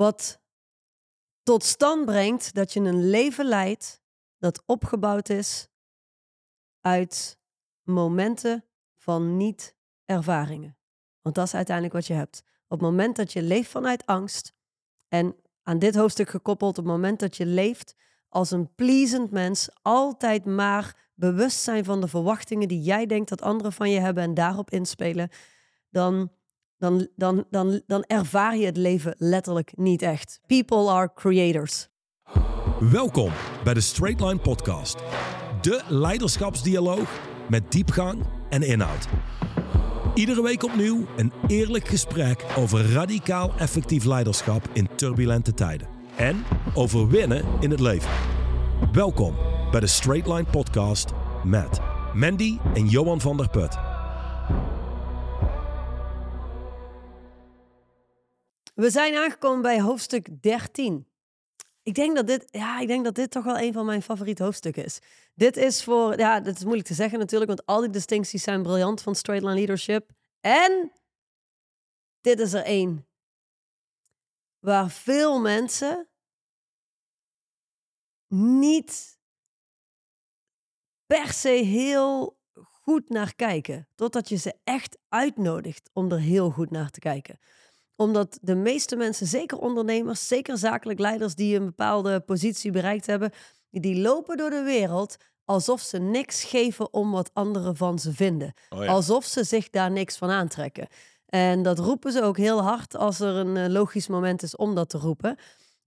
Wat tot stand brengt dat je een leven leidt dat opgebouwd is uit momenten van niet-ervaringen. Want dat is uiteindelijk wat je hebt. Op het moment dat je leeft vanuit angst, en aan dit hoofdstuk gekoppeld, op het moment dat je leeft als een pleasend mens, altijd maar bewust zijn van de verwachtingen die jij denkt dat anderen van je hebben en daarop inspelen, dan, dan, dan, dan, dan ervaar je het leven letterlijk niet echt. People are creators. Welkom bij de Straight Line Podcast, de leiderschapsdialoog met diepgang en inhoud. Iedere week opnieuw een eerlijk gesprek over radicaal effectief leiderschap in turbulente tijden. En over winnen in het leven. Welkom bij de Straight Line Podcast met Mandy en Johan van der Put. We zijn aangekomen bij hoofdstuk 13. Ik denk dat dit, ja, ik denk dat dit toch wel een van mijn favoriete hoofdstukken is. Dit is voor, ja, dat is moeilijk te zeggen natuurlijk, want al die distincties zijn briljant van straight line leadership. En dit is er één waar veel mensen niet per se heel goed naar kijken. Totdat je ze echt uitnodigt om er heel goed naar te kijken omdat de meeste mensen, zeker ondernemers, zeker zakelijk leiders die een bepaalde positie bereikt hebben, die lopen door de wereld alsof ze niks geven om wat anderen van ze vinden. Oh alsof ze zich daar niks van aantrekken. En dat roepen ze ook heel hard als er een eh, logisch moment is om dat te roepen.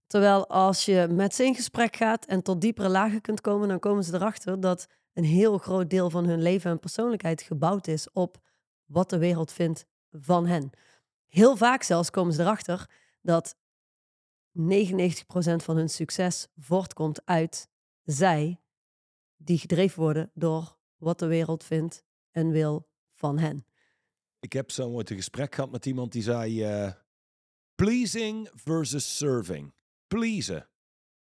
Terwijl als je met ze in gesprek gaat en tot diepere lagen kunt komen, dan komen ze erachter dat een heel groot deel van hun leven en persoonlijkheid gebouwd is op wat de wereld vindt van hen. Heel vaak zelfs komen ze erachter dat 99% van hun succes voortkomt uit zij die gedreven worden door wat de wereld vindt en wil van hen. Ik heb zo ooit een gesprek gehad met iemand die zei: eh, pleasing versus serving. Pleasen.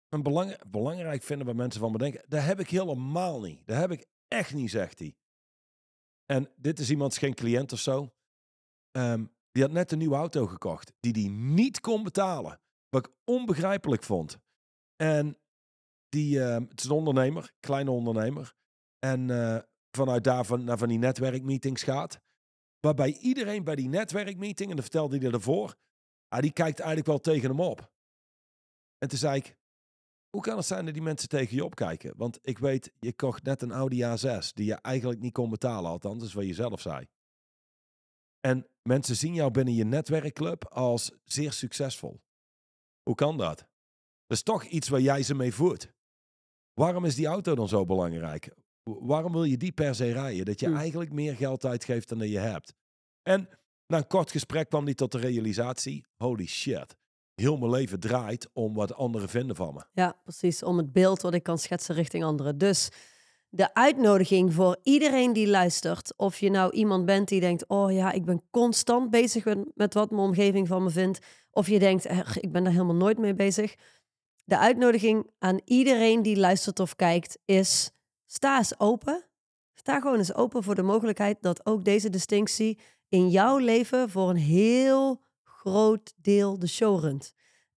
Een belang, belangrijk vinden waar mensen van bedenken. Dat heb ik helemaal niet. Dat heb ik echt niet, zegt hij. En dit is iemand, geen cliënt of zo. Ehm, die had net een nieuwe auto gekocht. Die die niet kon betalen. Wat ik onbegrijpelijk vond. En die, uh, het is een ondernemer, kleine ondernemer. En uh, vanuit daar van, naar van die netwerkmeetings gaat. Waarbij iedereen bij die netwerkmeeting, en dat vertelde hij ervoor, ah, die kijkt eigenlijk wel tegen hem op. En toen zei ik, hoe kan het zijn dat die mensen tegen je opkijken? Want ik weet, je kocht net een Audi A6 die je eigenlijk niet kon betalen, althans, dat is wat je zelf zei. En mensen zien jou binnen je netwerkclub als zeer succesvol. Hoe kan dat? Dat is toch iets waar jij ze mee voert. Waarom is die auto dan zo belangrijk? Waarom wil je die per se rijden? Dat je hm. eigenlijk meer geld uitgeeft dan je hebt. En na een kort gesprek kwam hij tot de realisatie: holy shit. Heel mijn leven draait om wat anderen vinden van me. Ja, precies. Om het beeld wat ik kan schetsen richting anderen. Dus de uitnodiging voor iedereen die luistert, of je nou iemand bent die denkt, oh ja, ik ben constant bezig met wat mijn omgeving van me vindt, of je denkt, ik ben daar helemaal nooit mee bezig. De uitnodiging aan iedereen die luistert of kijkt is, sta eens open. Sta gewoon eens open voor de mogelijkheid dat ook deze distinctie in jouw leven voor een heel groot deel de show runt.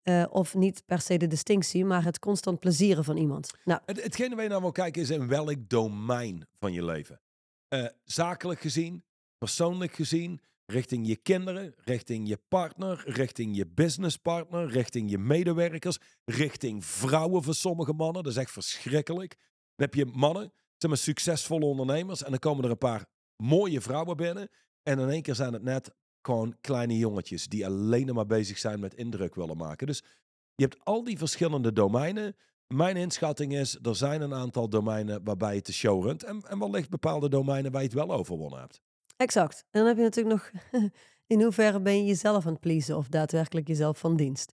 Uh, of niet per se de distinctie, maar het constant plezieren van iemand. Nou. Het, hetgene waar je naar wil kijken is in welk domein van je leven. Uh, zakelijk gezien, persoonlijk gezien, richting je kinderen, richting je partner, richting je businesspartner, richting je medewerkers, richting vrouwen voor sommige mannen. Dat is echt verschrikkelijk. Dan heb je mannen, zijn maar succesvolle ondernemers en dan komen er een paar mooie vrouwen binnen en in één keer zijn het net gewoon kleine jongetjes die alleen maar bezig zijn met indruk willen maken. Dus je hebt al die verschillende domeinen. Mijn inschatting is, er zijn een aantal domeinen waarbij je de show runt. En, en wellicht bepaalde domeinen waar je het wel overwonnen hebt. Exact. En dan heb je natuurlijk nog, in hoeverre ben je jezelf aan het pleasen of daadwerkelijk jezelf van dienst.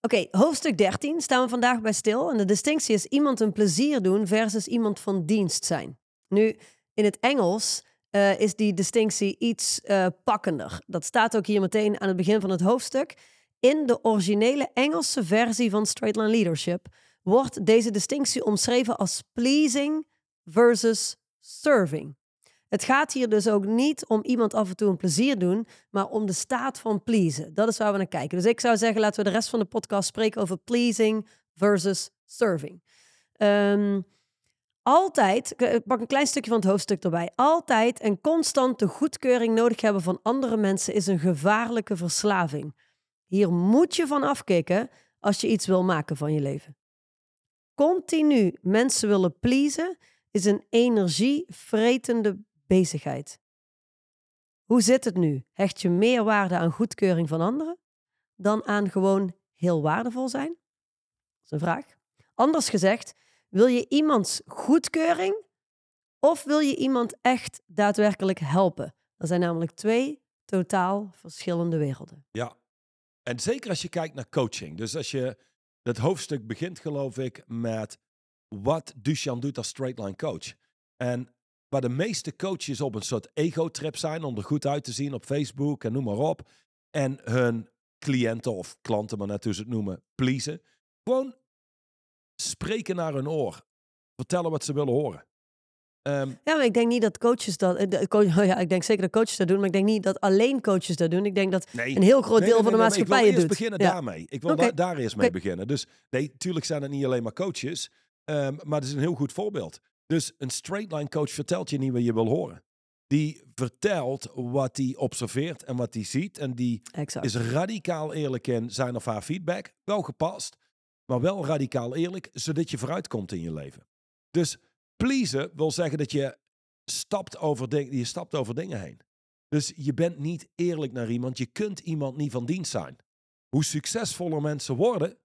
Oké, hoofdstuk 13 staan we vandaag bij stil. En de distinctie is iemand een plezier doen versus iemand van dienst zijn. Nu, in het Engels uh, is die distinctie iets uh, pakkender. Dat staat ook hier meteen aan het begin van het hoofdstuk. In de originele Engelse versie van Straight Line Leadership wordt deze distinctie omschreven als pleasing versus serving. Het gaat hier dus ook niet om iemand af en toe een plezier doen, maar om de staat van pleasen. Dat is waar we naar kijken. Dus ik zou zeggen, laten we de rest van de podcast spreken over pleasing versus serving. Ehm, altijd, ik pak een klein stukje van het hoofdstuk erbij. Altijd en constant de goedkeuring nodig hebben van andere mensen is een gevaarlijke verslaving. Hier moet je van afkicken als je iets wil maken van je leven. Continu mensen willen pleasen is een energievretende bezigheid. Hoe zit het nu? Hecht je meer waarde aan goedkeuring van anderen dan aan gewoon heel waardevol zijn? Dat is een vraag. Anders gezegd, wil je iemands goedkeuring of wil je iemand echt daadwerkelijk helpen? Dat zijn namelijk twee totaal verschillende werelden. Ja, en zeker als je kijkt naar coaching. Dus als je dat hoofdstuk begint, geloof ik, met wat Duchan doet als straight line coach. En waar de meeste coaches op een soort ego-trip zijn om er goed uit te zien op Facebook en noem maar op. En hun cliënten of klanten, maar net hoe ze het noemen, pleasen. Gewoon spreken naar hun oor. Vertellen wat ze willen horen. Ehm, Ja, maar ik denk niet dat coaches dat. eh, de coach- ja, ik denk zeker dat coaches dat doen, maar ik denk niet dat alleen coaches dat doen. Ik denk dat nee. een heel groot Nee, deel nee, van de nee, nee, maatschappij Ik wil het eerst doet. beginnen Ja. daarmee. Ik wil da- daar eerst mee beginnen. Dus nee, tuurlijk zijn het niet alleen maar coaches. ehm, maar het is een heel goed voorbeeld. Dus een straight line coach vertelt je niet wat je wil horen. Die vertelt wat hij observeert en wat hij ziet. En die Exact. is radicaal eerlijk in zijn of haar feedback. Wel gepast, maar wel radicaal eerlijk, zodat je vooruit komt in je leven. Dus pleasen wil zeggen dat je stapt over, je stapt over dingen heen. Dus je bent niet eerlijk naar iemand. Je kunt iemand niet van dienst zijn. Hoe succesvoller mensen worden,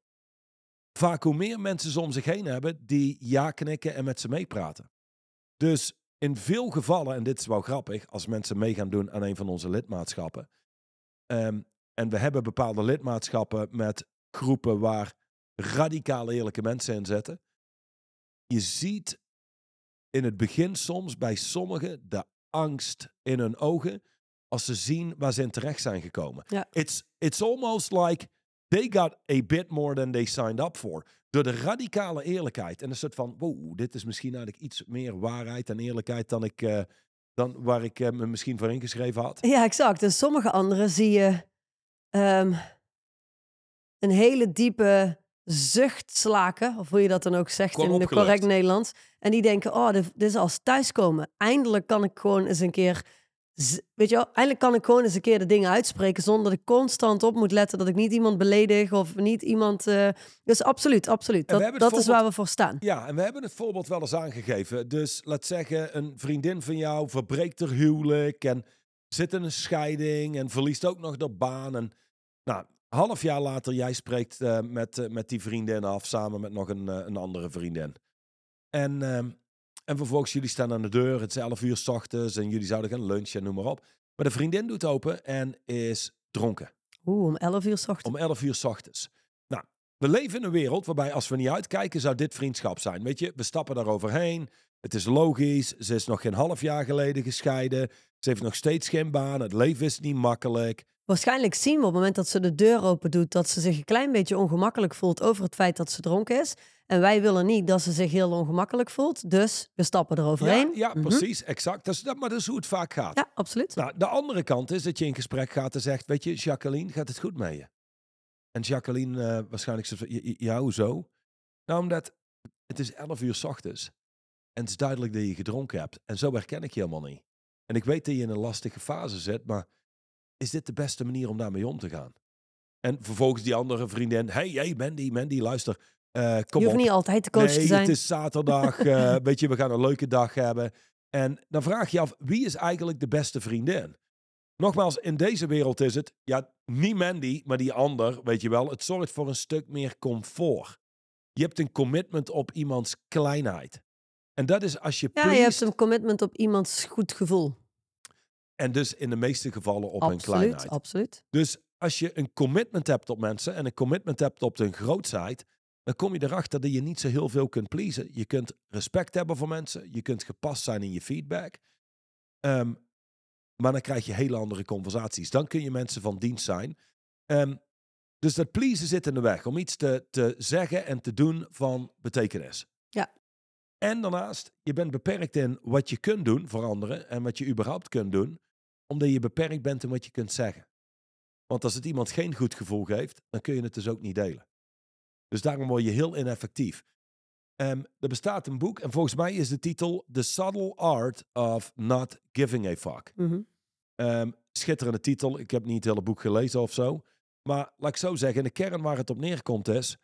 vaak hoe meer mensen ze om zich heen hebben die ja knikken en met ze meepraten. Dus in veel gevallen, en dit is wel grappig, als mensen mee gaan doen aan een van onze lidmaatschappen. ehm, en we hebben bepaalde lidmaatschappen met groepen waar radicaal eerlijke mensen in zitten. Je ziet in het begin soms bij sommigen de angst in hun ogen als ze zien waar ze in terecht zijn gekomen. Ja. It's, it's almost like they got a bit more than they signed up for. Door de radicale eerlijkheid. En een soort van, wow, dit is misschien eigenlijk iets meer waarheid en eerlijkheid dan, ik, eh, dan waar ik eh, me misschien voor ingeschreven had. Ja, exact. En sommige anderen zie je ehm, een hele diepe zucht slaken, of hoe je dat dan ook zegt in de correct Nederlands. En die denken, oh, dit, dit is als thuiskomen. Eindelijk kan ik gewoon eens een keer, weet je wel, eindelijk kan ik gewoon eens een keer de dingen uitspreken zonder dat ik constant op moet letten dat ik niet iemand beledig of niet iemand... eh, Dus absoluut, absoluut. Dat, dat is waar we voor staan. Ja, en we hebben het voorbeeld wel eens aangegeven. Dus laat zeggen, een vriendin van jou verbreekt haar huwelijk en zit in een scheiding en verliest ook nog de baan. En nou, half jaar later, jij spreekt eh, met, eh, met die vriendin af samen met nog een, eh, een andere vriendin. En, ehm, en vervolgens, jullie staan aan de deur, het is 11 uur s ochtends en jullie zouden gaan lunchen en noem maar op. Maar de vriendin doet open en is dronken. Oeh, om 11 uur 's ochtends. Om 11 uur s ochtends. Nou, we leven in een wereld waarbij als we niet uitkijken, zou dit vriendschap zijn. Weet je, we stappen daar overheen. Het is logisch. Ze is nog geen half jaar geleden gescheiden. Ze heeft nog steeds geen baan. Het leven is niet makkelijk. Waarschijnlijk zien we op het moment dat ze de deur open doet, dat ze zich een klein beetje ongemakkelijk voelt over het feit dat ze dronken is. En wij willen niet dat ze zich heel ongemakkelijk voelt. Dus we stappen Ja, eroverheen. ja Mhm. precies, exact. Dat is, dat, maar dat is hoe het vaak gaat. Ja, absoluut. Nou, de andere kant is dat je in gesprek gaat en zegt, weet je, Jacqueline, gaat het goed met je? En Jacqueline eh, waarschijnlijk zegt, "Ja, ja, ja, hoezo? Nou, omdat het is 11 uur s ochtends. En het is duidelijk dat je gedronken hebt. En zo herken ik je helemaal niet. En ik weet dat je in een lastige fase zit, maar is dit de beste manier om daarmee om te gaan? En vervolgens die andere vriendin, hey, hey, Mandy, Mandy, luister, eh, kom je hoeft op. niet altijd de coach nee, te zijn. het is zaterdag. eh, weet je, we gaan een leuke dag hebben. En dan vraag je af, wie is eigenlijk de beste vriendin? Nogmaals, in deze wereld is het, ja, niet Mandy, maar die ander, weet je wel. Het zorgt voor een stuk meer comfort. Je hebt een commitment op iemands kleinheid. En dat is als je ja, je hebt een commitment op iemands goed gevoel. En dus in de meeste gevallen op hun absoluut, kleinheid. absoluut. Dus als je een commitment hebt op mensen en een commitment hebt op hun grootsheid, dan kom je erachter dat je niet zo heel veel kunt pleasen. Je kunt respect hebben voor mensen, je kunt gepast zijn in je feedback. Ehm, maar dan krijg je hele andere conversaties. Dan kun je mensen van dienst zijn. Ehm, dus dat pleasen zit in de weg om iets te, te zeggen en te doen van betekenis. Ja. En daarnaast, je bent beperkt in wat je kunt doen voor anderen en wat je überhaupt kunt doen, omdat je beperkt bent in wat je kunt zeggen. Want als het iemand geen goed gevoel geeft, dan kun je het dus ook niet delen. Dus daarom word je heel ineffectief. Ehm, er bestaat een boek en volgens mij is de titel The Subtle Art of Not Giving a Fuck. Mhm. Ehm, schitterende titel. Ik heb niet het hele boek gelezen of zo. Maar laat ik zo zeggen, in de kern waar het op neerkomt is...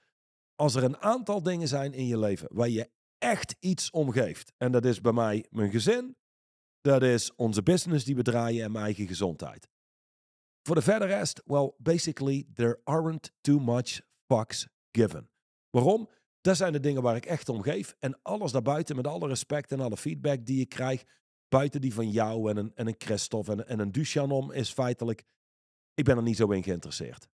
als er een aantal dingen zijn in je leven waar je echt iets om geeft... en dat is bij mij mijn gezin, dat is onze business die we draaien en mijn eigen gezondheid. Voor de verder rest, well, basically, there aren't too much fucks given. Waarom? Dat zijn de dingen waar ik echt om geef. En alles daarbuiten, met alle respect en alle feedback die ik krijg, buiten die van jou en een, en een Christophe en, en een Duchan om, is feitelijk, ik ben er niet zo in geïnteresseerd.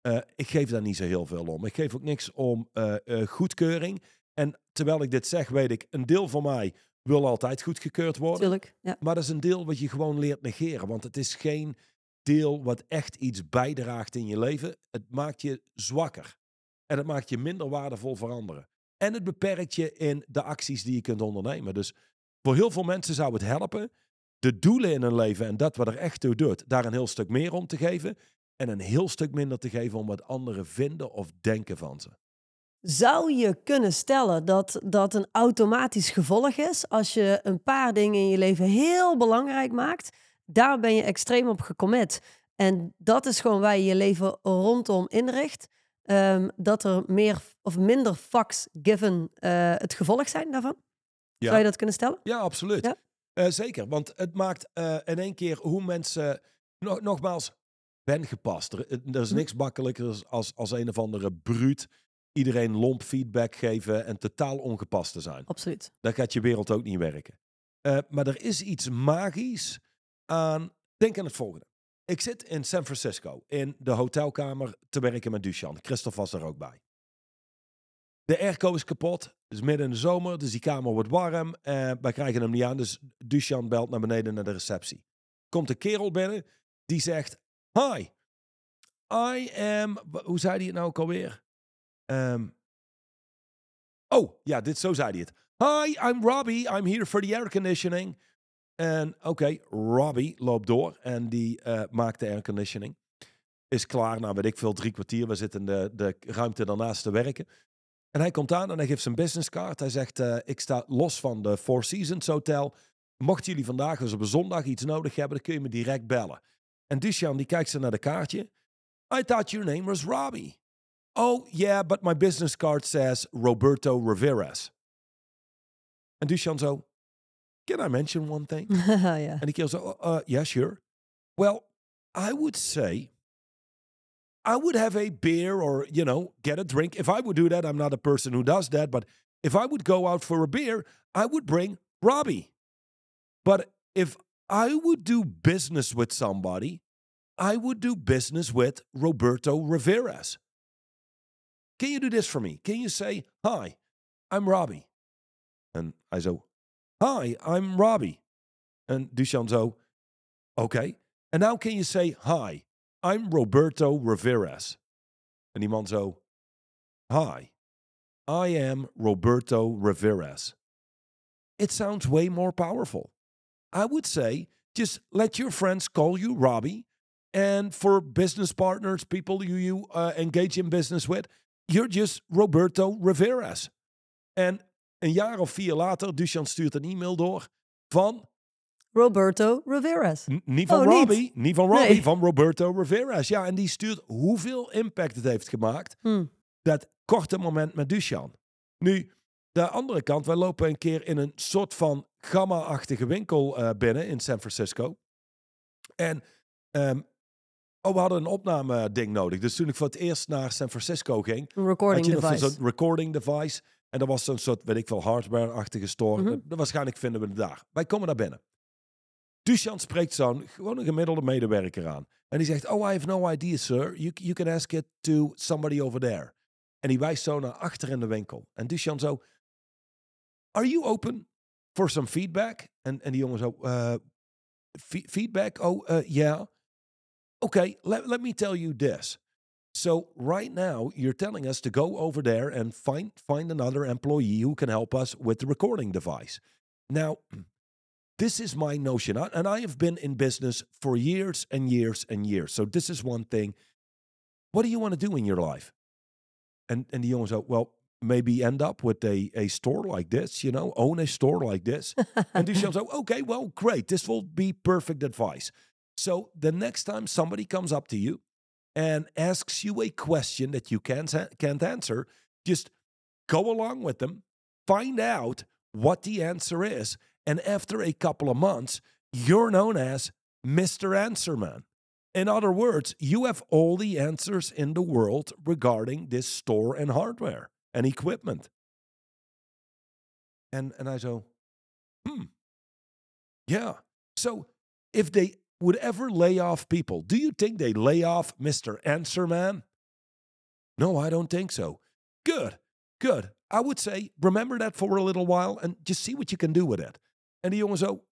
Eh, ik geef daar niet zo heel veel om. Ik geef ook niks om eh, eh, goedkeuring. En terwijl ik dit zeg, weet ik, een deel van mij wil altijd goedgekeurd worden. Tuurlijk. Ja. Maar dat is een deel wat je gewoon leert negeren. Want het is geen deel wat echt iets bijdraagt in je leven. Het maakt je zwakker. En het maakt je minder waardevol voor anderen. En het beperkt je in de acties die je kunt ondernemen. Dus voor heel veel mensen zou het helpen de doelen in hun leven en dat wat er echt toe doet, daar een heel stuk meer om te geven. En een heel stuk minder te geven om wat anderen vinden of denken van ze. Zou je kunnen stellen dat dat een automatisch gevolg is als je een paar dingen in je leven heel belangrijk maakt? Daar ben je extreem op gecommit. En dat is gewoon waar je je leven rondom inricht. Ehm, dat er meer of minder fucks given eh, het gevolg zijn daarvan? Ja. Zou je dat kunnen stellen? Ja, absoluut. Ja. Eh, zeker, want het maakt eh, in één keer hoe mensen, nog, nogmaals, ben gepast. Er, er is Hm. niks makkelijker als, als een of andere bruut iedereen lomp feedback geven en totaal ongepast te zijn. Absoluut. Dan gaat je wereld ook niet werken. Eh, maar er is iets magisch aan. Denk aan het volgende. Ik zit in San Francisco in de hotelkamer te werken met Duchan. Christophe was er ook bij. De airco is kapot. Het is midden in de zomer, dus die kamer wordt warm. Eh, wij krijgen hem niet aan, dus Duchan belt naar beneden naar de receptie. Komt een kerel binnen, die zegt... Hi, I am... Hoe zei hij het nou ook alweer? Ehm, oh, ja, dit, zo zei hij het. Hi, I'm Robbie. I'm here for the air conditioning. En oké, Robbie loopt door en die eh, maakt de airconditioning. Is klaar, nou weet ik veel, drie kwartier. We zitten de, de ruimte daarnaast te werken. En hij komt aan en hij geeft zijn businesscard. Hij zegt, eh, ik sta los van de Four Seasons Hotel. Mochten jullie vandaag dus op een zondag iets nodig hebben, dan kun je me direct bellen. En Duchan die kijkt ze naar de kaartje. I thought your name was Robbie. Oh, yeah, but my business card says Roberto Riveras. En Duchan zo, can I mention one thing? En die kerel zo, uh, yeah, sure. Well, I would say I would have a beer or, you know, get a drink. If I would do that, I'm not a person who does that. But if I would go out for a beer, I would bring Robbie. But if I would do business with somebody, I would do business with Roberto Riveras. Can you do this for me? Can you say, Hi, I'm Robbie? And I zo, Hi, I'm Robbie. And Duchan zo, Okay. And now can you say, Hi, I'm Roberto Riveras? En die man zo, Hi, I am Roberto Riveras. It sounds way more powerful. I would say just let your friends call you Robbie. And for business partners, people you, you uh, engage in business with, you're just Roberto Riveras. En een jaar of vier later, Duchan stuurt een e-mail door van Roberto Riveras. N- niet van Oh, niet? Robbie, niet, van Robbie, Nee. van Roberto Riveras. Ja, en die stuurt hoeveel impact het heeft gemaakt. Hm. Dat korte moment met Duchan. Nu, de andere kant, wij lopen een keer in een soort van gamma-achtige winkel eh, binnen in San Francisco. En ehm, oh, we hadden een opname-ding nodig. Dus toen ik voor het eerst naar San Francisco ging, Een recording had je device. zo'n recording device. En dat was zo'n soort, weet ik veel, hardware-achtige store. Mhm. Dat- waarschijnlijk vinden we het daar. Wij komen daar binnen. Duchan spreekt zo'n gewoon een gemiddelde medewerker aan. En die zegt, oh, I have no idea, sir. You, you can ask it to somebody over there. En die wijst zo naar achter in de winkel. En Duchan zo, are you open for some feedback? En, en die jongen zo, uh, fe- feedback? Oh, uh, yeah. Okay, let, let me tell you this. So right now, you're telling us to go over there and find find another employee who can help us with the recording device. Now, this is my notion, and I have been in business for years and years and years. So this is one thing. What do you want to do in your life? And and the jongen zo, well, maybe end up with a a store like this, you know, own a store like this. and Duchamp said, oh, okay, well, great. This will be perfect advice. So the next time somebody comes up to you and asks you a question that you can't, can't answer, just go along with them, find out what the answer is. And after a couple of months, you're known as Mr. Answerman. In other words, you have all the answers in the world regarding this store and hardware and equipment. And, and I go, hmm, yeah. So if they would ever lay off people, do you think they lay off Mr. Answerman? No, I don't think so. Good, good. I would say remember that for a little while and just see what you can do with it. En die jongen zo,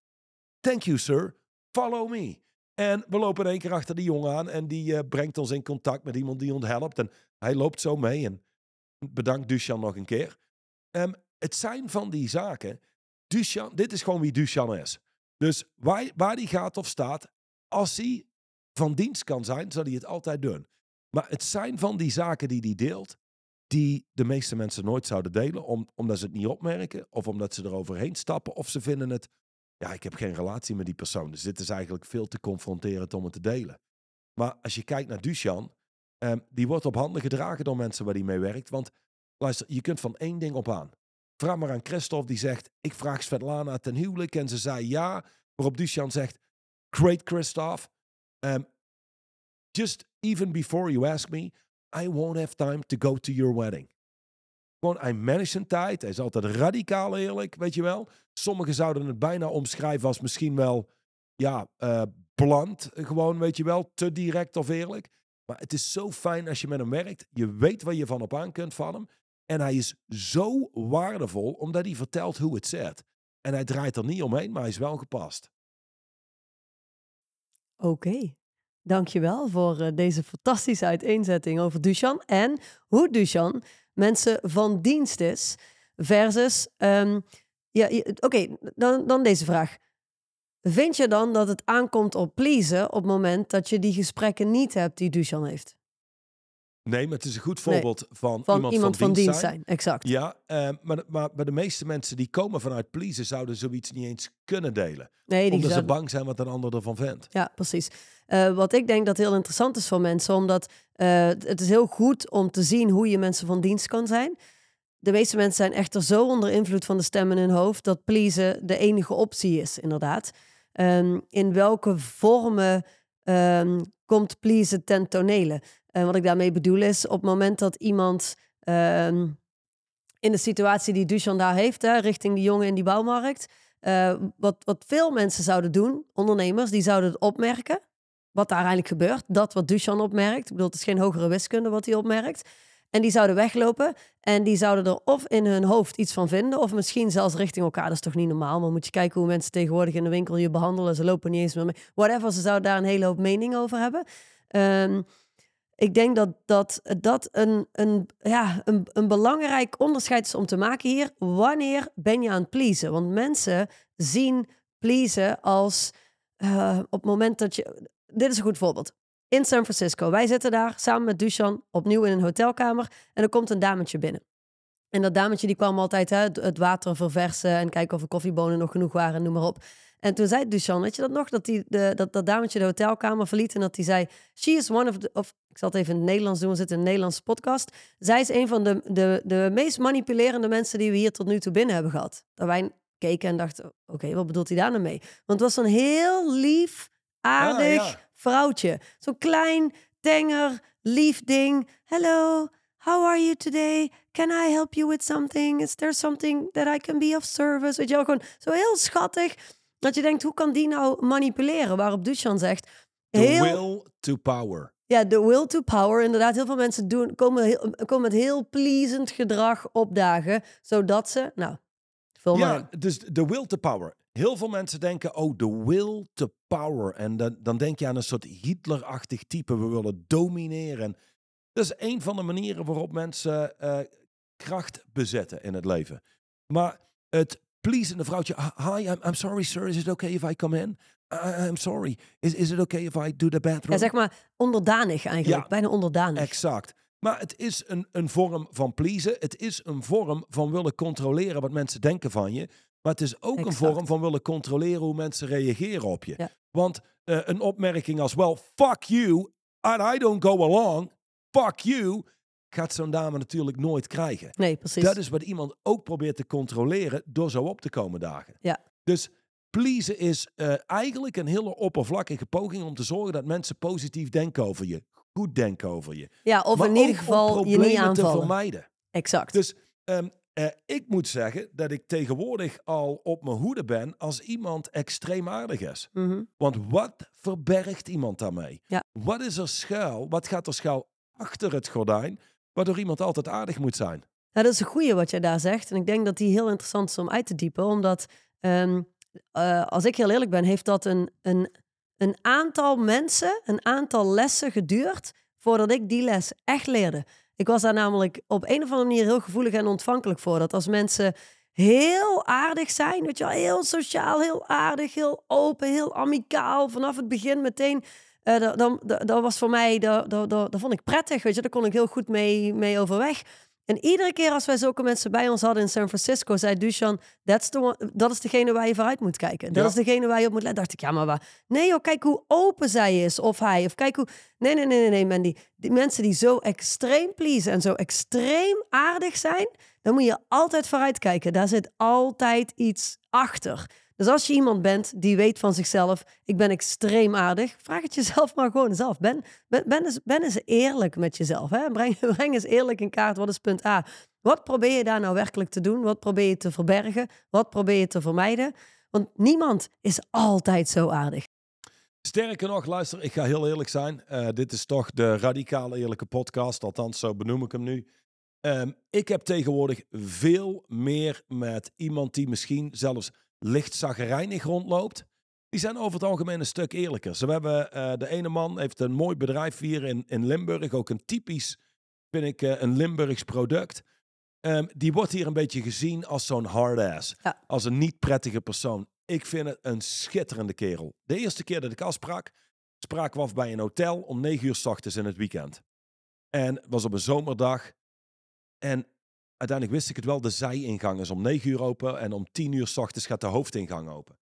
thank you sir, follow me. En we lopen in één keer achter die jongen aan en die eh, brengt ons in contact met iemand die ons helpt. En hij loopt zo mee en bedankt Duchan nog een keer. Ehm, het zijn van die zaken. Duchan, dit is gewoon wie Duchan is. Dus waar, waar die gaat of staat, als hij van dienst kan zijn, zal hij het altijd doen. Maar het zijn van die zaken die hij deelt, die de meeste mensen nooit zouden delen, om, omdat ze het niet opmerken, of omdat ze er overheen stappen, of ze vinden het, ja, ik heb geen relatie met die persoon, dus dit is eigenlijk veel te confronterend om het te delen. Maar als je kijkt naar Duchan, ehm, die wordt op handen gedragen door mensen waar hij mee werkt, want luister, je kunt van één ding op aan. Vraag maar aan Christophe, die zegt, ik vraag Svetlana ten huwelijk, en ze zei ja, waarop Duchan zegt, great Christophe, um, just even before you ask me, I won't have time to go to your wedding. Gewoon, hij managt zijn tijd. Hij is altijd radicaal eerlijk, weet je wel. Sommigen zouden het bijna omschrijven als misschien wel, ja, eh bland. Gewoon, weet je wel, te direct of eerlijk. Maar het is zo fijn als je met hem werkt. Je weet waar je van op aan kunt van hem. En hij is zo waardevol, omdat hij vertelt hoe het zit. En hij draait er niet omheen, maar hij is wel gepast. Oké, dankjewel voor eh, deze fantastische uiteenzetting over Duchan en hoe Duchan mensen van dienst is versus... ehm, ja, oké, dan, dan deze vraag. Vind je dan dat het aankomt op pleasen op het moment dat je die gesprekken niet hebt die Duchan heeft? Nee, maar het is een goed Nee, voorbeeld van, Van iemand, iemand, van, dienst zijn. exact. Ja, eh, maar, maar, maar de meeste mensen die komen vanuit pleasen zouden zoiets niet eens kunnen delen. Nee, Omdat ze bang zijn wat een ander ervan vindt. Ja, precies. Eh, wat ik denk dat heel interessant is voor mensen, omdat eh, het is heel goed om te zien hoe je mensen van dienst kan zijn. De meeste mensen zijn echter zo onder invloed van de stem in hun hoofd dat pleasen de enige optie is, inderdaad. Ehm, in welke vormen ehm, komt pleasen ten tonele? En wat ik daarmee bedoel is, op het moment dat iemand ehm, in de situatie die Duchan daar heeft, hè, richting die jongen in die bouwmarkt, eh, wat, wat veel mensen zouden doen, ondernemers, die zouden het opmerken. Wat daar eigenlijk gebeurt. Dat wat Duchan opmerkt. Ik bedoel, het is geen hogere wiskunde wat hij opmerkt. En die zouden weglopen. En die zouden er of in hun hoofd iets van vinden. Of misschien zelfs richting elkaar. Dat is toch niet normaal. Maar moet je kijken hoe mensen tegenwoordig in de winkel je behandelen. Ze lopen niet eens meer mee. Whatever. Ze zouden daar een hele hoop mening over hebben. Ehm, ik denk dat dat, dat een, een, ja, een, een belangrijk onderscheid is om te maken hier. Wanneer ben je aan het pleasen? Want mensen zien pleasen als eh, op het moment dat je... Dit is een goed voorbeeld. In San Francisco. Wij zitten daar samen met Duchan opnieuw in een hotelkamer. En er komt een dametje binnen. En dat dametje die kwam altijd hè, het- water verversen en kijken of er koffiebonen nog genoeg waren, noem maar op. En toen zei Duchan, weet je dat nog, dat, die, de, dat dat dametje de hotelkamer verliet en dat hij zei, she is one of the, of ik zal het even in het Nederlands doen, we zitten in een Nederlandse podcast. Zij is een van de, de, de meest manipulerende mensen die we hier tot nu toe binnen hebben gehad. Dat wij keken en dachten, oké, wat bedoelt hij daar nou mee? Want het was zo'n heel lief, aardig Ah, ja. vrouwtje. Zo'n klein, tenger, lief ding. Hello, how are you today? Can I help you with something? Is there something that I can be of service? Weet je wel, gewoon zo heel schattig. Dat je denkt, hoe kan die nou manipuleren? Waarop Duchan zegt, The heel, will to power. ja, de will to power. Inderdaad, heel veel mensen doen, komen, heel, komen met heel pleasend gedrag opdagen. Zodat ze, nou, vul maar in. Ja, dus de will to power. Heel veel mensen denken, oh, de will to power. En dan, dan denk je aan een soort Hitler-achtig type. We willen domineren. En Dat is een van de manieren waarop mensen eh, kracht bezetten in het leven. Maar het pleasende vrouwtje. "Ah, Hi, I'm, I'm sorry, sir. Is it okay if I come in? I- I'm sorry. Is, is it okay if I do the bathroom? Ja, zeg maar onderdanig eigenlijk. Ja. Bijna onderdanig. Exact. Maar het is een, een vorm van pleasen. Het is een vorm van willen controleren wat mensen denken van je. Maar het is ook een vorm van willen controleren hoe mensen reageren op je. Ja. Want eh, een opmerking als, well, fuck you, and I don't go along, fuck you, gaat zo'n dame natuurlijk nooit krijgen. Nee, precies. Dat is wat iemand ook probeert te controleren door zo op te komen dagen. Ja. Dus pleasen is eh, eigenlijk een hele oppervlakkige poging om te zorgen dat mensen positief denken over je. Goed denken over je. ja, of Maar in ieder geval je niet problemen te aanvallen. vermijden. Exact. Dus ehm, eh, ik moet zeggen dat ik tegenwoordig al op mijn hoede ben als iemand extreem aardig is. Mhm. Want wat verbergt iemand daarmee? Ja. Wat is er schuil? Wat gaat er schuil achter het gordijn? Waardoor iemand altijd aardig moet zijn. Dat is een goeie wat jij daar zegt. En ik denk dat die heel interessant is om uit te diepen. Omdat, ehm, eh, als ik heel eerlijk ben, heeft dat een, een, een aantal mensen, een aantal lessen geduurd voordat ik die les echt leerde. Ik was daar namelijk op een of andere manier heel gevoelig en ontvankelijk voor. Dat als mensen heel aardig zijn, weet je heel sociaal, heel aardig, heel open, heel amicaal, vanaf het begin meteen eh, dat, dat, dat was voor mij, dat, dat, dat, vond ik prettig, weet je. Daar kon ik heel goed mee, mee overweg. En iedere keer als wij zulke mensen bij ons hadden in San Francisco, zei Dushan, that's the one, dat is degene waar je vooruit moet kijken. Dat Ja. is degene waar je op moet letten. dacht ik, ja, maar waar? Nee joh, kijk hoe open zij is, of hij. Of kijk hoe... Nee, nee, nee, nee, nee, Mandy. Die mensen die zo extreem pleasen en zo extreem aardig zijn, dan moet je altijd vooruit kijken. Daar zit altijd iets achter. Dus als je iemand bent die weet van zichzelf, ik ben extreem aardig, vraag het jezelf maar gewoon zelf. Ben, ben, ben, eens, eerlijk met jezelf. Hè? Breng, breng eens eerlijk in kaart, wat is punt A? Wat probeer je daar nou werkelijk te doen? Wat probeer je te verbergen? Wat probeer je te vermijden? Want niemand is altijd zo aardig. Sterker nog, luister, ik ga heel eerlijk zijn. Eh, dit is toch de radicale eerlijke podcast, althans zo benoem ik hem nu. Ehm, ik heb tegenwoordig veel meer met iemand die misschien zelfs licht zaggerijnig rondloopt. Die zijn over het algemeen een stuk eerlijker. Zo hebben eh, de ene man heeft een mooi bedrijf hier in, in Limburg, ook een typisch, vind ik, eh, een Limburgs product. Ehm, die wordt hier een beetje gezien als zo'n hard ass. Ja. Als een niet prettige persoon. Ik vind het een schitterende kerel. De eerste keer dat ik afsprak, spraken we af bij een hotel om negen uur s ochtends in het weekend. En het was op een zomerdag. En uiteindelijk wist ik het wel, de zijingang is om negen uur open en om tien uur s ochtends gaat de hoofdingang open.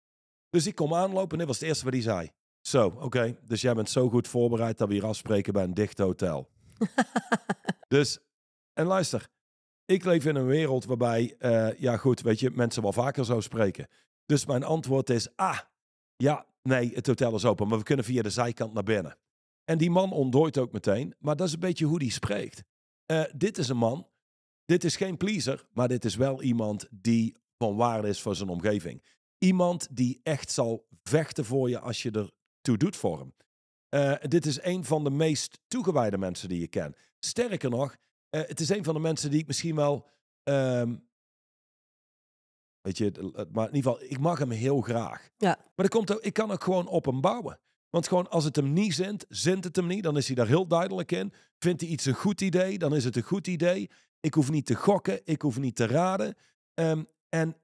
Dus ik kom aanlopen en dit was het eerste wat hij zei. Zo, oké, dus jij bent zo goed voorbereid dat we hier afspreken bij een dicht hotel. dus, en luister, ik leef in een wereld waarbij, eh, ja goed, weet je, mensen wel vaker zo spreken. Dus mijn antwoord is, ah, ja, nee, het hotel is open, maar we kunnen via de zijkant naar binnen. En die man ontdooit ook meteen, maar dat is een beetje hoe die spreekt. Eh, dit is een man, dit is geen pleaser, maar dit is wel iemand die van waarde is voor zijn omgeving. Iemand die echt zal vechten voor je als je er toe doet voor hem. Eh, dit is een van de meest toegewijde mensen die je ken. Sterker nog, eh, het is een van de mensen die ik misschien wel. ehm, weet je, maar in ieder geval, ik mag hem heel graag. Ja. Maar dat komt ook, ik kan ook gewoon op hem bouwen. Want gewoon als het hem niet zint, zint het hem niet, dan is hij daar heel duidelijk in. Vindt hij iets een goed idee, dan is het een goed idee. Ik hoef niet te gokken, ik hoef niet te raden. Ehm, en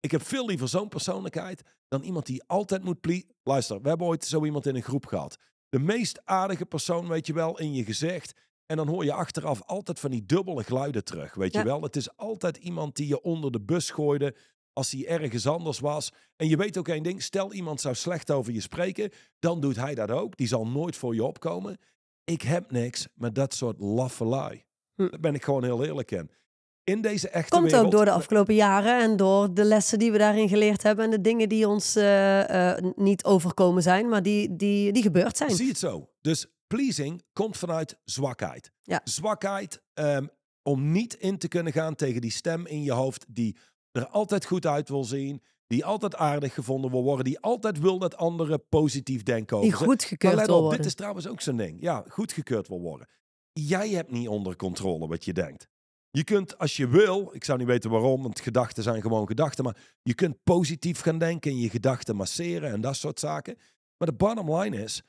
ik heb veel liever zo'n persoonlijkheid dan iemand die altijd moet plie. Luister, we hebben ooit zo iemand in een groep gehad. De meest aardige persoon, weet je wel, in je gezicht. En dan hoor je achteraf altijd van die dubbele geluiden terug, weet Ja. je wel. Het is altijd iemand die je onder de bus gooide als hij ergens anders was. En je weet ook één ding, stel iemand zou slecht over je spreken, dan doet hij dat ook. Die zal nooit voor je opkomen. Ik heb niks met dat soort laffe lui. Hm. Daar ben ik gewoon heel eerlijk in. In deze echte Komt wereld... ook door de afgelopen jaren en door de lessen die we daarin geleerd hebben en de dingen die ons eh, eh, niet overkomen zijn, maar die, die, die gebeurd zijn. Zie het zo. Dus pleasing komt vanuit zwakheid. Ja. Zwakheid ehm, om niet in te kunnen gaan tegen die stem in je hoofd die er altijd goed uit wil zien, die altijd aardig gevonden wil worden, die altijd wil dat anderen positief denken over Die goedgekeurd wil worden. dit is trouwens ook zo'n ding. Ja, goedgekeurd wil worden. Jij hebt niet onder controle wat je denkt. Je kunt, als je wil, ik zou niet weten waarom, want gedachten zijn gewoon gedachten, maar je kunt positief gaan denken en je gedachten masseren en dat soort zaken. Maar de bottom line is,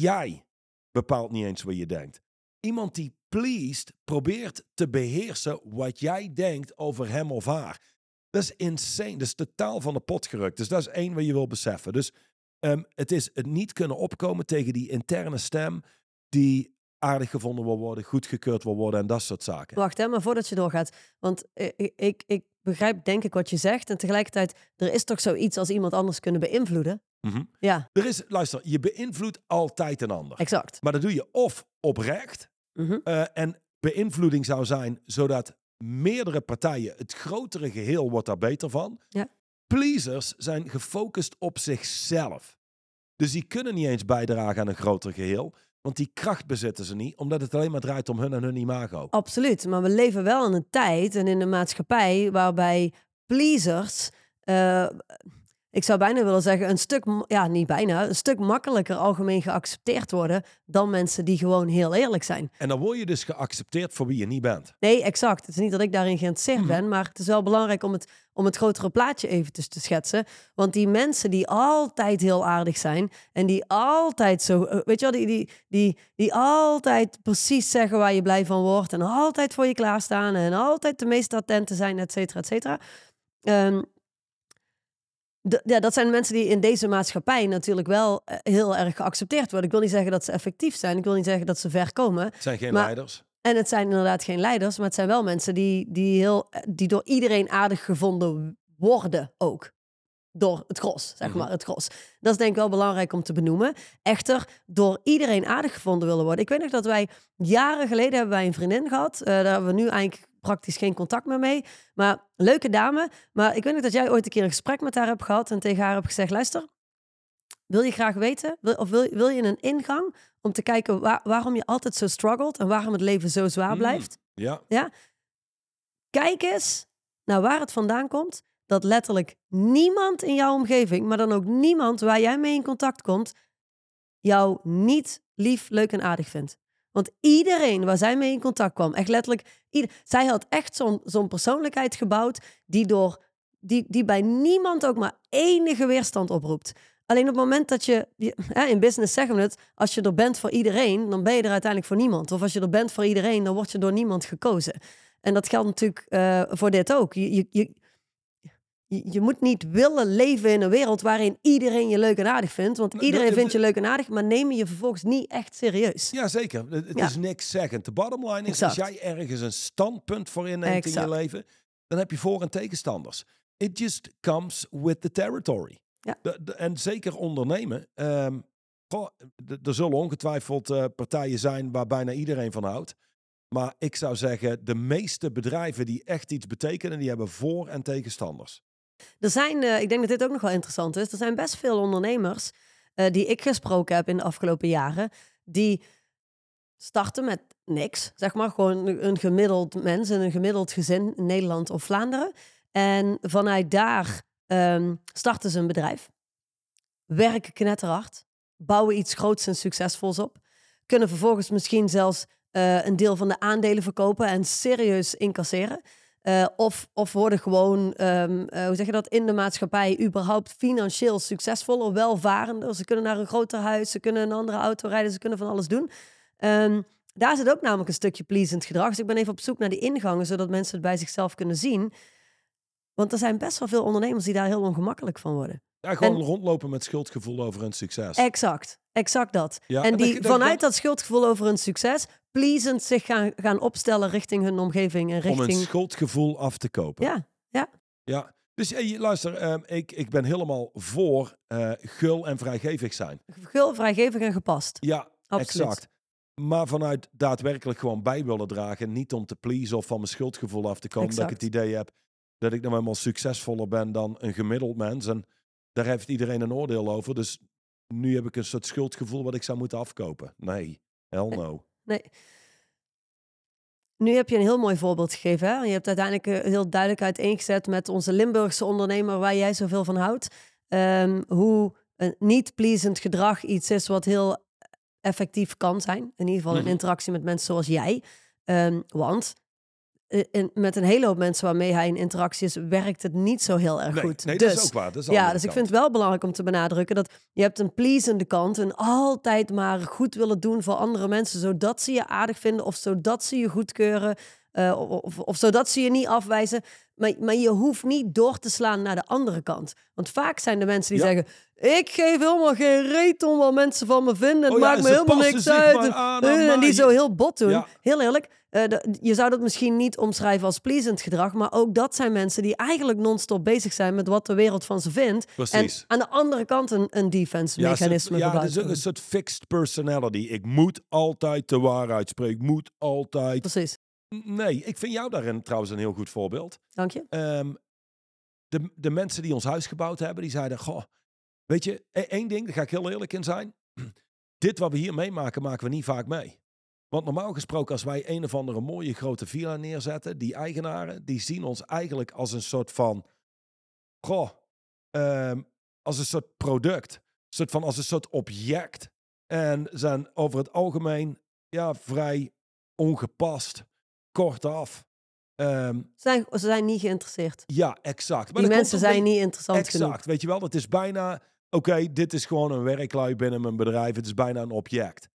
jij bepaalt niet eens wat je denkt. Iemand die pleased probeert te beheersen wat jij denkt over hem of haar. Dat is insane. Dat is totaal van de pot gerukt. Dus dat is één wat je wil beseffen. Dus ehm, het is het niet kunnen opkomen tegen die interne stem die aardig gevonden wil worden, goedgekeurd wil worden en dat soort zaken. Wacht, hè, maar voordat je doorgaat. Want ik, ik, ik begrijp denk ik wat je zegt. En tegelijkertijd, er is toch zoiets als iemand anders kunnen beïnvloeden? Mhm. Ja, Er is, luister, je beïnvloedt altijd een ander. exact. Maar dat doe je of oprecht. Mhm. eh, en beïnvloeding zou zijn zodat meerdere partijen, het grotere geheel wordt daar beter van. Ja. Pleasers zijn gefocust op zichzelf. Dus die kunnen niet eens bijdragen aan een groter geheel. Want die kracht bezitten ze niet, omdat het alleen maar draait om hun en hun imago. Absoluut. Maar we leven wel in een tijd en in een maatschappij waarbij pleasers. eh, ik zou bijna willen zeggen, een stuk, ja, niet bijna, een stuk makkelijker algemeen geaccepteerd worden dan mensen die gewoon heel eerlijk zijn. En dan word je dus geaccepteerd voor wie je niet bent. Nee, exact. Het is niet dat ik daarin geïnteresseerd Mhm. ben, maar het is wel belangrijk om het, om het grotere plaatje even te, te schetsen. Want die mensen die altijd heel aardig zijn en die altijd zo, eh, weet je wel, die, die, die, die altijd precies zeggen waar je blij van wordt en altijd voor je klaarstaan en altijd de meest attente zijn, et cetera, et cetera. De- ja, dat zijn mensen die in deze maatschappij natuurlijk wel eh, heel erg geaccepteerd worden. Ik wil niet zeggen dat ze effectief zijn. Ik wil niet zeggen dat ze ver komen. Het zijn geen Maar- leiders. En het zijn inderdaad geen leiders, maar het zijn wel mensen die, die, heel, die door iedereen aardig gevonden worden ook. Door het gros, zeg Mhm. maar, het gros. Dat is denk ik wel belangrijk om te benoemen. Echter, door iedereen aardig gevonden willen worden. Ik weet nog dat wij jaren geleden hebben wij een vriendin gehad. Eh, daar hebben we nu eigenlijk praktisch geen contact meer mee. Maar leuke dame. Maar ik weet nog dat jij ooit een keer een gesprek met haar hebt gehad en tegen haar hebt gezegd, luister, wil je graag weten, wil, of wil, wil je een ingang om te kijken waar- waarom je altijd zo struggelt en waarom het leven zo zwaar Mm. blijft? Ja, Kijk eens naar waar het vandaan komt. Dat letterlijk niemand in jouw omgeving, maar dan ook niemand waar jij mee in contact komt, jou niet lief, leuk en aardig vindt. Want iedereen waar zij mee in contact kwam, echt letterlijk, zij had echt zo'n zo'n persoonlijkheid gebouwd die, door, die, die bij niemand ook maar enige weerstand oproept. Alleen op het moment dat je, in business zeggen we het, als je er bent voor iedereen, dan ben je er uiteindelijk voor niemand. Of als je er bent voor iedereen, dan word je door niemand gekozen. En dat geldt natuurlijk eh, voor dit ook. Je, je, je, moet niet willen leven in een wereld waarin iedereen je leuk en aardig vindt. Want iedereen vindt je leuk en aardig, maar neem je vervolgens niet echt serieus. ja zeker. Het, Ja. is niks zeggend. De bottom line is, Exact. als jij ergens een standpunt voor inneemt in je leven, dan heb je voor- en tegenstanders. It just comes with the territory. Ja. De- de- en zeker ondernemen. goh, d- er zullen ongetwijfeld eh, partijen zijn waar bijna iedereen van houdt. Maar ik zou zeggen, de meeste bedrijven die echt iets betekenen, die hebben voor- en tegenstanders. Er zijn, eh, ik denk dat dit ook nog wel interessant is, er zijn best veel ondernemers eh, die ik gesproken heb in de afgelopen jaren, die starten met niks, zeg maar, gewoon een gemiddeld mens in een gemiddeld gezin in Nederland of Vlaanderen. En vanuit daar ehm, starten ze een bedrijf, werken knetterhard, bouwen iets groots en succesvols op, kunnen vervolgens misschien zelfs eh, een deel van de aandelen verkopen en serieus incasseren. Eh, of, of worden gewoon, ehm, eh, hoe zeg je dat, in de maatschappij überhaupt financieel succesvoller, welvarender. Ze kunnen naar een groter huis, ze kunnen een andere auto rijden, ze kunnen van alles doen. Ehm, daar zit ook namelijk een stukje pleasend gedrag. Dus ik ben even op zoek naar die ingangen, zodat mensen het bij zichzelf kunnen zien. Want er zijn best wel veel ondernemers die daar heel ongemakkelijk van worden. Ja, gewoon En- rondlopen met schuldgevoel over hun succes. Exact, exact dat. Ja, en en die dat- dat- vanuit dat- schuldgevoel over hun succes, pleasend zich gaan, gaan opstellen richting hun omgeving en Om een richting... schuldgevoel af te kopen. Ja, Ja. Dus eh, luister, ehm, ik, ik ben helemaal voor eh, gul en vrijgevig zijn. gul, vrijgevig en gepast. Ja, Absoluut. exact. Maar vanuit daadwerkelijk gewoon bij willen dragen. Niet om te pleasen of van mijn schuldgevoel af te komen. Dat ik het idee heb dat ik nou helemaal succesvoller ben dan een gemiddeld mens. En daar heeft iedereen een oordeel over. Dus nu heb ik een soort schuldgevoel wat ik zou moeten afkopen. Nee, hell no. Nee. Nu heb je een heel mooi voorbeeld gegeven. Hè? Je hebt uiteindelijk eh, heel duidelijk uiteengezet met onze Limburgse ondernemer waar jij zoveel van houdt. Ehm, hoe een niet-pleasend gedrag iets is wat heel effectief kan zijn. In ieder geval in Mhm. interactie met mensen zoals jij. Ehm, want in- met een hele hoop mensen waarmee hij in interactie is, werkt het niet zo heel erg Nee, goed. nee dus, dat is ook waar. Dat is de ja, dus ik vind het wel belangrijk om te benadrukken dat je hebt een pleasende kant en altijd maar goed willen doen voor andere mensen, zodat ze je aardig vinden of zodat ze je goedkeuren eh, of, of, of zodat ze je niet afwijzen. Maar, maar je hoeft niet door te slaan naar de andere kant. Want vaak zijn de mensen die Ja. zeggen, ik geef helemaal geen reet om wat mensen van me vinden. Het Oh ja, maakt me helemaal niks uit. aan Eh, aan en die zo heel bot doen. Ja. Heel eerlijk, eh, de- je zou dat misschien niet omschrijven als pleasend gedrag, maar ook dat zijn mensen die eigenlijk non-stop bezig zijn met wat de wereld van ze vindt. Precies. En aan de andere kant een, een defense Ja, mechanisme soort- ja, dat is ook een soort fixed personality. Ik moet altijd de waarheid spreken. Ik moet altijd... Precies, Nee, ik vind jou daarin trouwens een heel goed voorbeeld. dank je. Ehm, de, de mensen die ons huis gebouwd hebben, die zeiden... Goh, weet je, e- één ding, daar ga ik heel eerlijk in zijn. Dit wat we hier meemaken, maken we niet vaak mee. Want normaal gesproken, als wij een of andere mooie grote villa neerzetten, die eigenaren, die zien ons eigenlijk als een soort van... Goh, ehm, als een soort product. Een soort van als een soort object. En zijn over het algemeen ja, vrij ongepast, kortaf. Ehm Zijn, ze zijn niet geïnteresseerd. ja, exact. Die Maar komt mensen zijn niet interessant Exact, genoeg. weet je wel. Het is bijna, oké, dit is gewoon een werklui binnen mijn bedrijf. Het is bijna een object.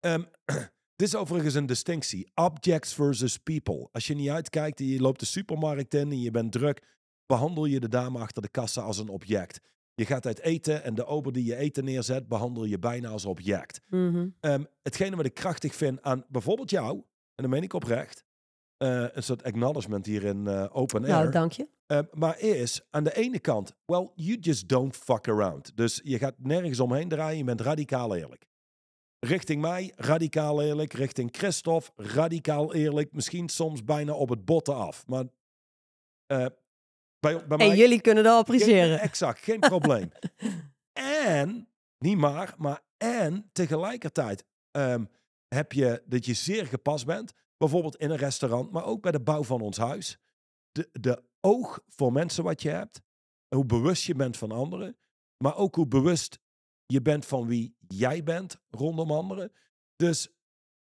Ehm, dit is overigens een distinctie. Objects versus people. Als je niet uitkijkt en je loopt de supermarkt in en je bent druk, behandel je de dame achter de kassa als een object. Je gaat uit eten en de ober die je eten neerzet, behandel je bijna als object. Ehm, hetgene wat ik krachtig vind aan bijvoorbeeld jou, en dat meen ik oprecht, eh, een soort acknowledgement hier in eh, open air. Nou, dank je. Uh, maar is aan de ene kant, well, you just don't fuck around. Dus je gaat nergens omheen draaien, je bent radicaal eerlijk. Richting mij, radicaal eerlijk. Richting Christophe, radicaal eerlijk. Misschien soms bijna op het botten af. Maar eh, bij, bij En mij... jullie kunnen dat Geen- appreciëren. exact, geen probleem. en, niet maar, maar en tegelijkertijd ehm, heb je dat je zeer gepast bent. Bijvoorbeeld in een restaurant, maar ook bij de bouw van ons huis. De, de oog voor mensen wat je hebt. Hoe bewust je bent van anderen. Maar ook hoe bewust je bent van wie jij bent rondom anderen. Dus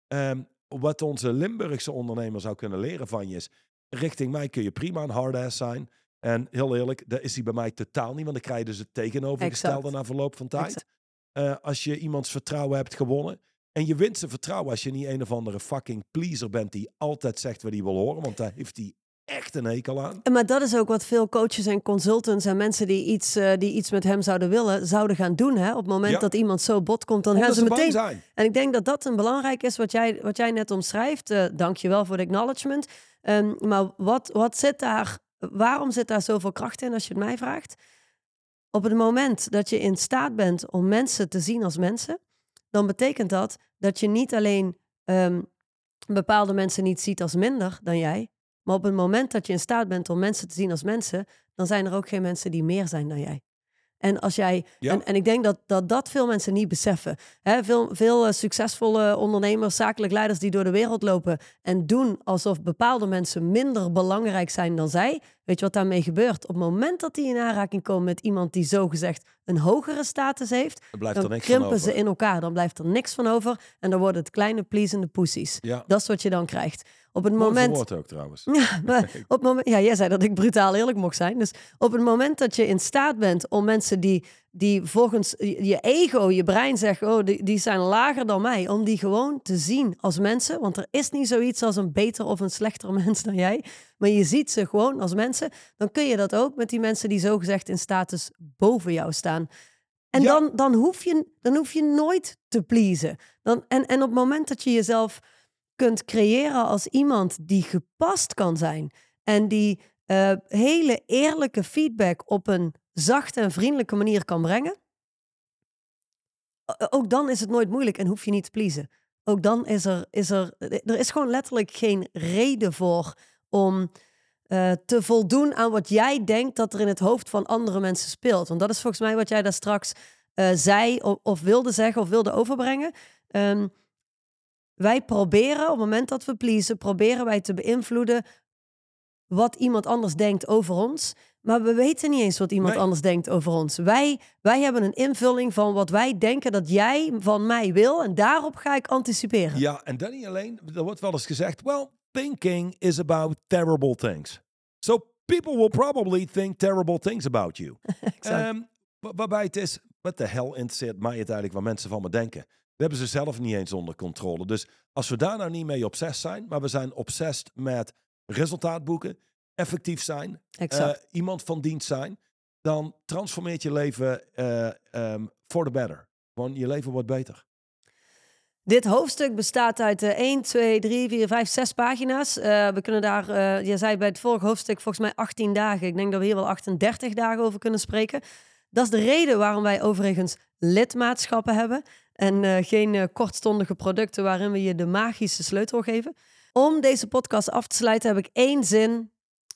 ehm, wat onze Limburgse ondernemer zou kunnen leren van je is... Richting mij kun je prima een hardass zijn. En heel eerlijk, dat is hij bij mij totaal niet. Want dan krijg je dus het tegenovergestelde Exact. na verloop van tijd. Eh, als je iemands vertrouwen hebt gewonnen. En je wint zijn vertrouwen als je niet een of andere fucking pleaser bent... die altijd zegt wat hij wil horen. Want daar heeft hij echt een hekel aan. En Maar dat is ook wat veel coaches en consultants en mensen die iets, eh, die iets met hem zouden willen, zouden gaan doen. Hè? Op het moment Ja. dat iemand zo bot komt, dan Omdat gaan ze meteen zijn. En ik denk dat dat een belangrijk is wat jij, wat jij net omschrijft. Eh Dank je wel voor de acknowledgement. Ehm, maar wat, wat zit daar, waarom zit daar zoveel kracht in als je het mij vraagt? Op het moment dat je in staat bent om mensen te zien als mensen, dan betekent dat dat je niet alleen ehm, bepaalde mensen niet ziet als minder dan jij, maar op het moment dat je in staat bent om mensen te zien als mensen, dan zijn er ook geen mensen die meer zijn dan jij. En als jij, Ja. en, en ik denk dat, dat dat veel mensen niet beseffen. Hè, veel veel eh, succesvolle ondernemers, zakelijk leiders die door de wereld lopen en doen alsof bepaalde mensen minder belangrijk zijn dan zij. Weet je wat daarmee gebeurt? Op het moment dat die in aanraking komen met iemand die zogezegd een hogere status heeft, dan krimpen ze in elkaar. Dan blijft er niks van over en dan worden het kleine pleasende poesies. Ja, Dat is wat je dan krijgt. Op het mooi moment ook trouwens. ja, maar op het moment, ja, jij zei dat ik brutaal eerlijk mocht zijn. Dus op het moment dat je in staat bent om mensen die, die volgens je je ego, je brein zegt, oh, die, die zijn lager dan mij, om die gewoon te zien als mensen. Want er is niet zoiets als een beter of een slechter mens dan jij. Maar je ziet ze gewoon als mensen. Dan kun je dat ook met die mensen die zogezegd in status boven jou staan. En Ja. dan, dan, hoef je, dan hoef je nooit te pleasen. Dan, en, en op het moment dat je jezelf kunt creëren als iemand die gepast kan zijn en die eh, hele eerlijke feedback op een zachte en vriendelijke manier kan brengen, ook dan is het nooit moeilijk en hoef je niet te pleasen. Ook dan is er, is er, er is gewoon letterlijk geen reden voor om eh, te voldoen aan wat jij denkt dat er in het hoofd van andere mensen speelt. Want dat is volgens mij wat jij daar straks eh, zei of, of wilde zeggen of wilde overbrengen. Ehm, wij proberen op het moment dat we pleasen, proberen wij te beïnvloeden wat iemand anders denkt over ons. Maar we weten niet eens wat iemand Nee. anders denkt over ons. Wij, wij hebben een invulling van wat wij denken dat jij van mij wil. En daarop ga ik anticiperen. Ja, en dan niet alleen. Er wordt wel eens gezegd, wel, thinking is about terrible things. So people will probably think terrible things about you. exact. Ehm, wa- waarbij het is, wat de hel interesseert mij het eigenlijk wat mensen van me denken. Dat hebben ze zelf niet eens onder controle. Dus als we daar nou niet mee obsessed zijn, maar we zijn obsessed met resultaat boeken, effectief zijn, eh, iemand van dienst zijn, dan transformeert je leven eh, ehm, for the better. Gewoon je leven wordt beter. Dit hoofdstuk bestaat uit eh 1, 2, 3, 4, 5, 6 pagina's. Eh, we kunnen daar, eh je zei bij het vorige hoofdstuk volgens mij 18 dagen. Ik denk dat we hier wel 38 dagen over kunnen spreken. Dat is de reden waarom wij overigens lidmaatschappen hebben. En eh, geen eh, kortstondige producten waarin we je de magische sleutel geven. Om deze podcast af te sluiten heb ik één zin.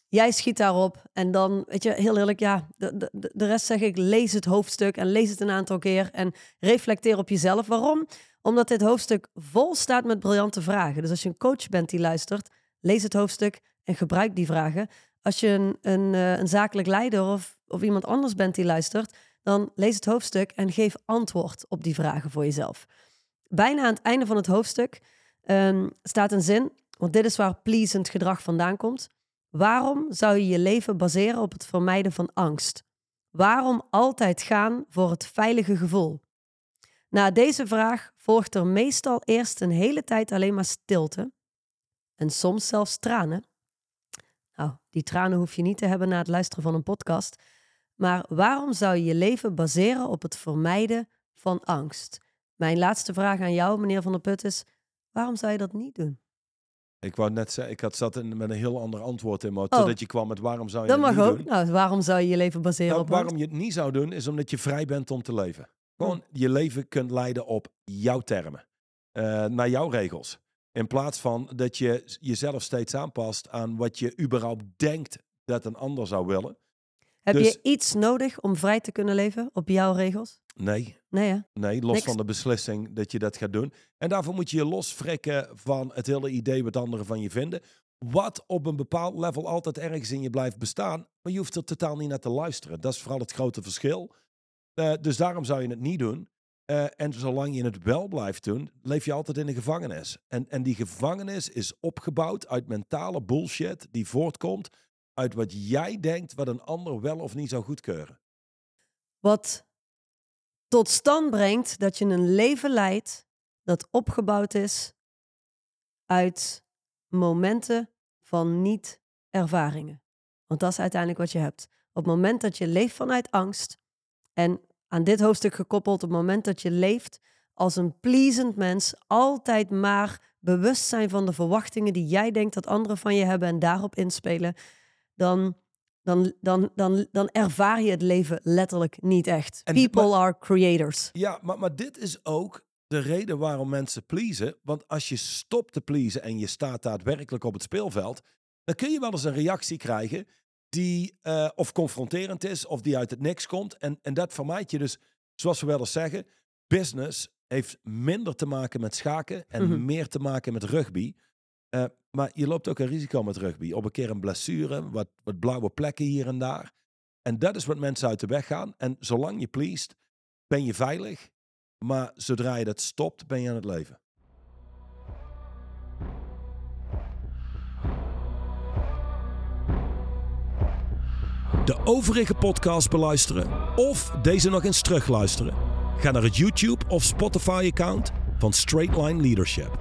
Jij schiet daarop. En dan, weet je, heel eerlijk, ja, de, de, de rest zeg ik, lees het hoofdstuk en lees het een aantal keer. En reflecteer op jezelf. Waarom? Omdat dit hoofdstuk vol staat met briljante vragen. Dus als je een coach bent die luistert, lees het hoofdstuk en gebruik die vragen. Als je een, een, eh, een zakelijk leider of, of iemand anders bent die luistert, dan lees het hoofdstuk en geef antwoord op die vragen voor jezelf. Bijna aan het einde van het hoofdstuk ehm, staat een zin, want dit is waar pleasend gedrag vandaan komt. Waarom zou je je leven baseren op het vermijden van angst? Waarom altijd gaan voor het veilige gevoel? Na deze vraag volgt er meestal eerst een hele tijd alleen maar stilte en soms zelfs tranen. Die tranen hoef je niet te hebben na het luisteren van een podcast. Maar waarom zou je je leven baseren op het vermijden van angst? Mijn laatste vraag aan jou, meneer Van der Put, is: waarom zou je dat niet doen? Ik wou net zeggen, ik had zat in, met een heel ander antwoord in, maar Oh. totdat je kwam met waarom zou je Dat mag niet ook. doen? Nou, waarom zou je je leven baseren Nou, op angst? waarom je het niet zou doen, is omdat je vrij bent om te leven. Gewoon je leven kunt leiden op jouw termen. eh, naar jouw regels. In plaats van dat je jezelf steeds aanpast aan wat je überhaupt denkt dat een ander zou willen. Heb dus- je iets nodig om vrij te kunnen leven op jouw regels? Nee, Nee, hè? nee, los Niks. van de beslissing dat je dat gaat doen. En daarvoor moet je je losfrikken van het hele idee wat anderen van je vinden. Wat op een bepaald level altijd ergens in je blijft bestaan. Maar je hoeft er totaal niet naar te luisteren. Dat is vooral het grote verschil. Eh, dus daarom zou je het niet doen. Eh, en zolang je het wel blijft doen, leef je altijd in een gevangenis. En, en die gevangenis is opgebouwd uit mentale bullshit die voortkomt uit wat jij denkt wat een ander wel of niet zou goedkeuren. Wat tot stand brengt dat je een leven leidt dat opgebouwd is uit momenten van niet-ervaringen. Want dat is uiteindelijk wat je hebt. Op het moment dat je leeft vanuit angst, en aan dit hoofdstuk gekoppeld, op het moment dat je leeft als een pleasend mens, altijd maar bewust zijn van de verwachtingen die jij denkt dat anderen van je hebben en daarop inspelen, dan, dan, dan, dan, dan ervaar je het leven letterlijk niet echt. En- People maar- are creators. Ja, maar, maar dit is ook de reden waarom mensen pleasen. Want als je stopt te pleasen en je staat daadwerkelijk op het speelveld, dan kun je wel eens een reactie krijgen die eh, of confronterend is of die uit het niks komt. En, en dat vermijd je dus, zoals we wel eens zeggen, business heeft minder te maken met schaken en Mhm. meer te maken met rugby. Eh, maar je loopt ook een risico met rugby. Op een keer een blessure, wat, wat blauwe plekken hier en daar. En dat is wat mensen uit de weg gaan. En zolang je pleest, ben je veilig. Maar zodra je dat stopt, ben je aan het leven. De overige podcast beluisteren of deze nog eens terugluisteren? Ga naar het YouTube of Spotify account van Straightline Leadership.